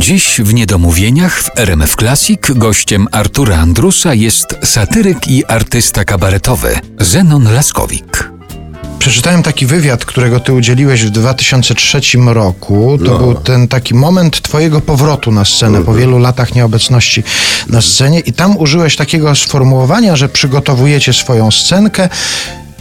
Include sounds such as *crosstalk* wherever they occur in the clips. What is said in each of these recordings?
Dziś w Niedomówieniach w RMF Classic gościem Artura Andrusa jest satyryk i artysta kabaretowy Zenon Laskowik. Przeczytałem taki wywiad, którego ty udzieliłeś w 2003 roku. To No. był ten taki moment twojego powrotu na scenę Mhm. po wielu latach nieobecności na scenie i tam użyłeś takiego sformułowania, że przygotowujecie swoją scenkę.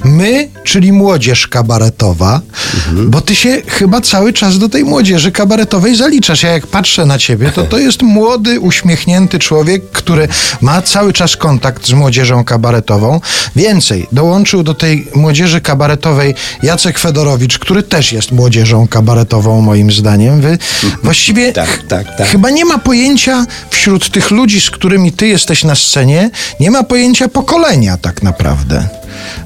My, czyli młodzież kabaretowa, Mhm. bo ty się chyba cały czas do tej młodzieży kabaretowej zaliczasz. Ja jak patrzę na ciebie, to to jest młody, uśmiechnięty człowiek, który ma cały czas kontakt z młodzieżą kabaretową. Więcej, dołączył do tej młodzieży kabaretowej Jacek Fedorowicz, który też jest młodzieżą kabaretową moim zdaniem. Wy właściwie Tak, tak, tak. chyba nie ma pojęcia wśród tych ludzi, z którymi ty jesteś na scenie, nie ma pojęcia pokolenia tak naprawdę.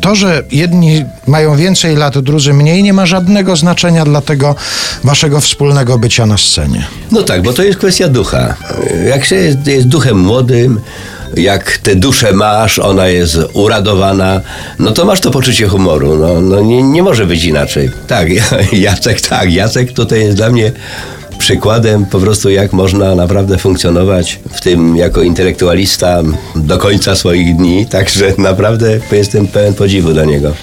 To, że jedni mają więcej lat, drudzy mniej, nie ma żadnego znaczenia dla tego waszego wspólnego bycia na scenie. No tak, bo to jest kwestia ducha. Jak się jest, jest duchem młodym, jak tę duszę masz, ona jest uradowana, no to masz to poczucie humoru. No, no nie, nie może być inaczej. Tak, *laughs* Jacek, tak, Jacek tutaj jest dla mnie przykładem po prostu jak można naprawdę funkcjonować w tym jako intelektualista do końca swoich dni, także naprawdę jestem pełen podziwu dla niego.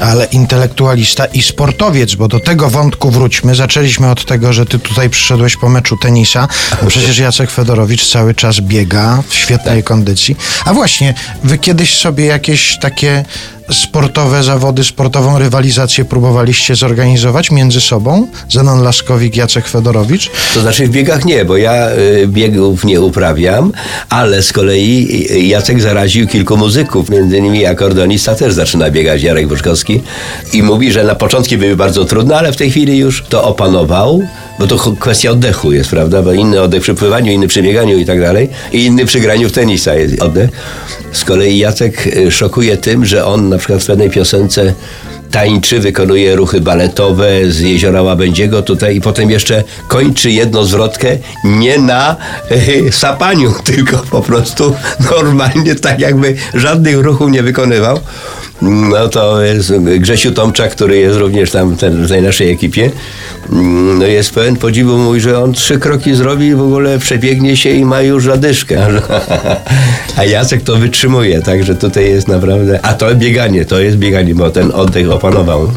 Ale intelektualista i sportowiec, bo do tego wątku wróćmy. Zaczęliśmy od tego, że ty tutaj przyszedłeś po meczu tenisa, przecież Jacek Fedorowicz cały czas biega w świetnej kondycji. A właśnie, wy kiedyś sobie jakieś takie sportowe zawody, sportową rywalizację próbowaliście zorganizować między sobą? Zenon Laskowik, Jacek Fedorowicz? To znaczy w biegach nie, bo ja y, biegów nie uprawiam, ale z kolei y, Jacek zaraził kilku muzyków, między innymi akordonista też zaczyna biegać, Jarek Buczkowski i mówi, że na początki były bardzo trudne, ale w tej chwili już to opanował, bo to kwestia oddechu jest, prawda, bo inny oddech przy pływaniu, inny przy bieganiu i tak dalej i inny przy graniu w tenisa jest oddech. Z kolei Jacek y, szokuje tym, że on na przykład w pewnej piosence tańczy, wykonuje ruchy baletowe z jeziora Łabędziego tutaj i potem jeszcze kończy jedną zwrotkę nie na e, sapaniu, *laughs* tylko po prostu normalnie tak jakby żadnych ruchów nie wykonywał. No to jest Grzesiu Tomczak, który jest również tam ten, w tej naszej ekipie. No jest pełen podziwu, mówi, że on trzy kroki zrobi, w ogóle przebiegnie się i ma już zadyszkę. *laughs* A Jacek to wytrzymuje, także tutaj jest naprawdę... A to bieganie, to jest bieganie, bo ten oddech opanował.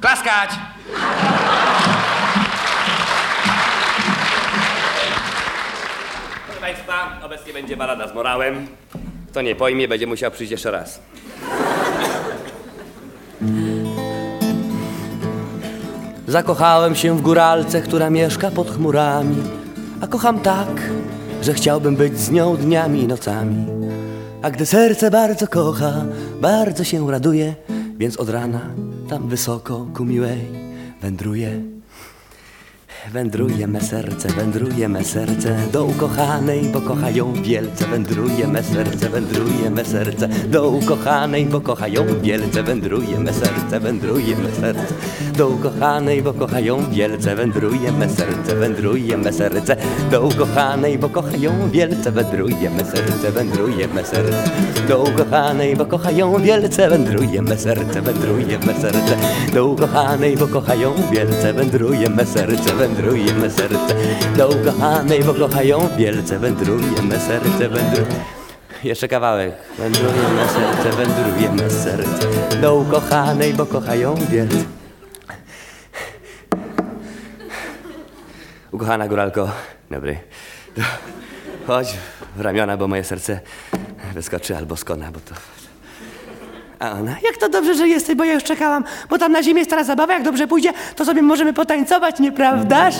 Klaskać! Proszę Państwa, obecnie będzie balada z morałem. Kto nie pojmie, będzie musiał przyjść jeszcze raz. Zakochałem się w góralce, która mieszka pod chmurami. A kocham tak, że chciałbym być z nią dniami i nocami. A gdy serce bardzo kocha, bardzo się raduje, więc od rana tam wysoko ku miłej wędruję. Wędruje me serce, wędruje me serce do ukochanej, bo kocha ją wielce. Wędruje me serce, wędruje me serce do ukochanej, bo kocha ją wielce. Wędruje me serce, wędruje me serce do ukochanej, bo kocha ją wielce. Wędruje me serce, wędruje me serce do ukochanej, bo kocha ją wielce. Wędruje me serce, wędruje me serce do ukochanej, bo kocha ją wielce. Wędruje me serce, wędruje me serce do ukochanej, bo kocha ją wielce. Wędruje me serce, wędruje me serce do ukochanej, bo kocha ją wielce. Wędruje me serce, wędruje. Jeszcze kawałek. Wędruje me serce, wędruje me serce do ukochanej, bo kocha ją wielce. Ukochana góralko, dobry. Chodź w ramiona, bo moje serce wyskoczy albo skona, bo to... A ona, jak to dobrze, że jesteś, bo ja już czekałam, bo tam na ziemi jest teraz zabawa, jak dobrze pójdzie, to sobie możemy potańcować, nieprawdaż?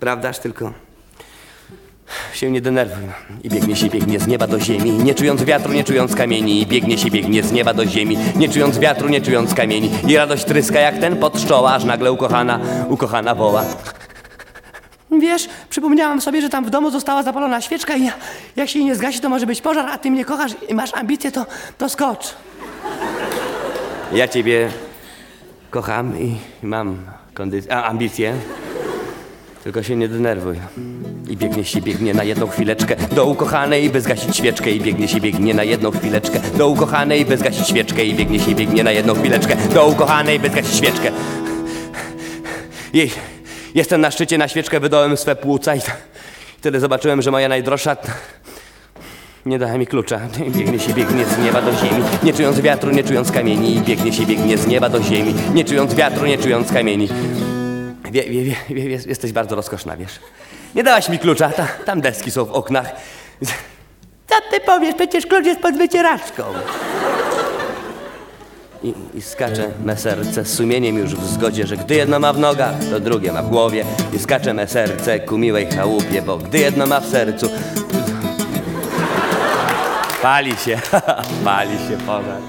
Prawdaż, tylko się nie denerwuj. I biegnie się, biegnie z nieba do ziemi, nie czując wiatru, nie czując kamieni. I biegnie się, biegnie z nieba do ziemi, nie czując wiatru, nie czując kamieni. I radość tryska jak ten pod pszczoła, aż nagle ukochana, ukochana woła. Wiesz, przypomniałam sobie, że tam w domu została zapalona świeczka i ja, jak się jej nie zgasi, to może być pożar, a ty mnie kochasz i masz ambicje, to, to skocz. Ja ciebie kocham i mam a, ambicje. Tylko się nie denerwuj. I biegnie się, biegnie na jedną chwileczkę do ukochanej, by zgasić świeczkę. I biegnie się, biegnie na jedną chwileczkę do ukochanej, by zgasić świeczkę. I biegnie się, biegnie na jedną chwileczkę do ukochanej, by zgasić świeczkę. Jej, Jestem na szczycie, na świeczkę wydałem swe płuca i wtedy zobaczyłem, że moja najdroższa nie dała mi klucza. Biegnie się, biegnie z nieba do ziemi, nie czując wiatru, nie czując kamieni. Biegnie się, biegnie z nieba do ziemi, nie czując wiatru, nie czując kamieni. Wie, wie, wie, wie, jest- jesteś bardzo rozkoszna, wiesz. Nie dałaś mi klucza, ta, tam deski są w oknach. Co ty powiesz? Przecież klucz jest pod wycieraczką. I, I skacze me serce z sumieniem już w zgodzie, że gdy jedno ma w nogach, to drugie ma w głowie. I skacze me serce ku miłej chałupie, bo gdy jedno ma w sercu... Pali się, *laughs* pali się pożar.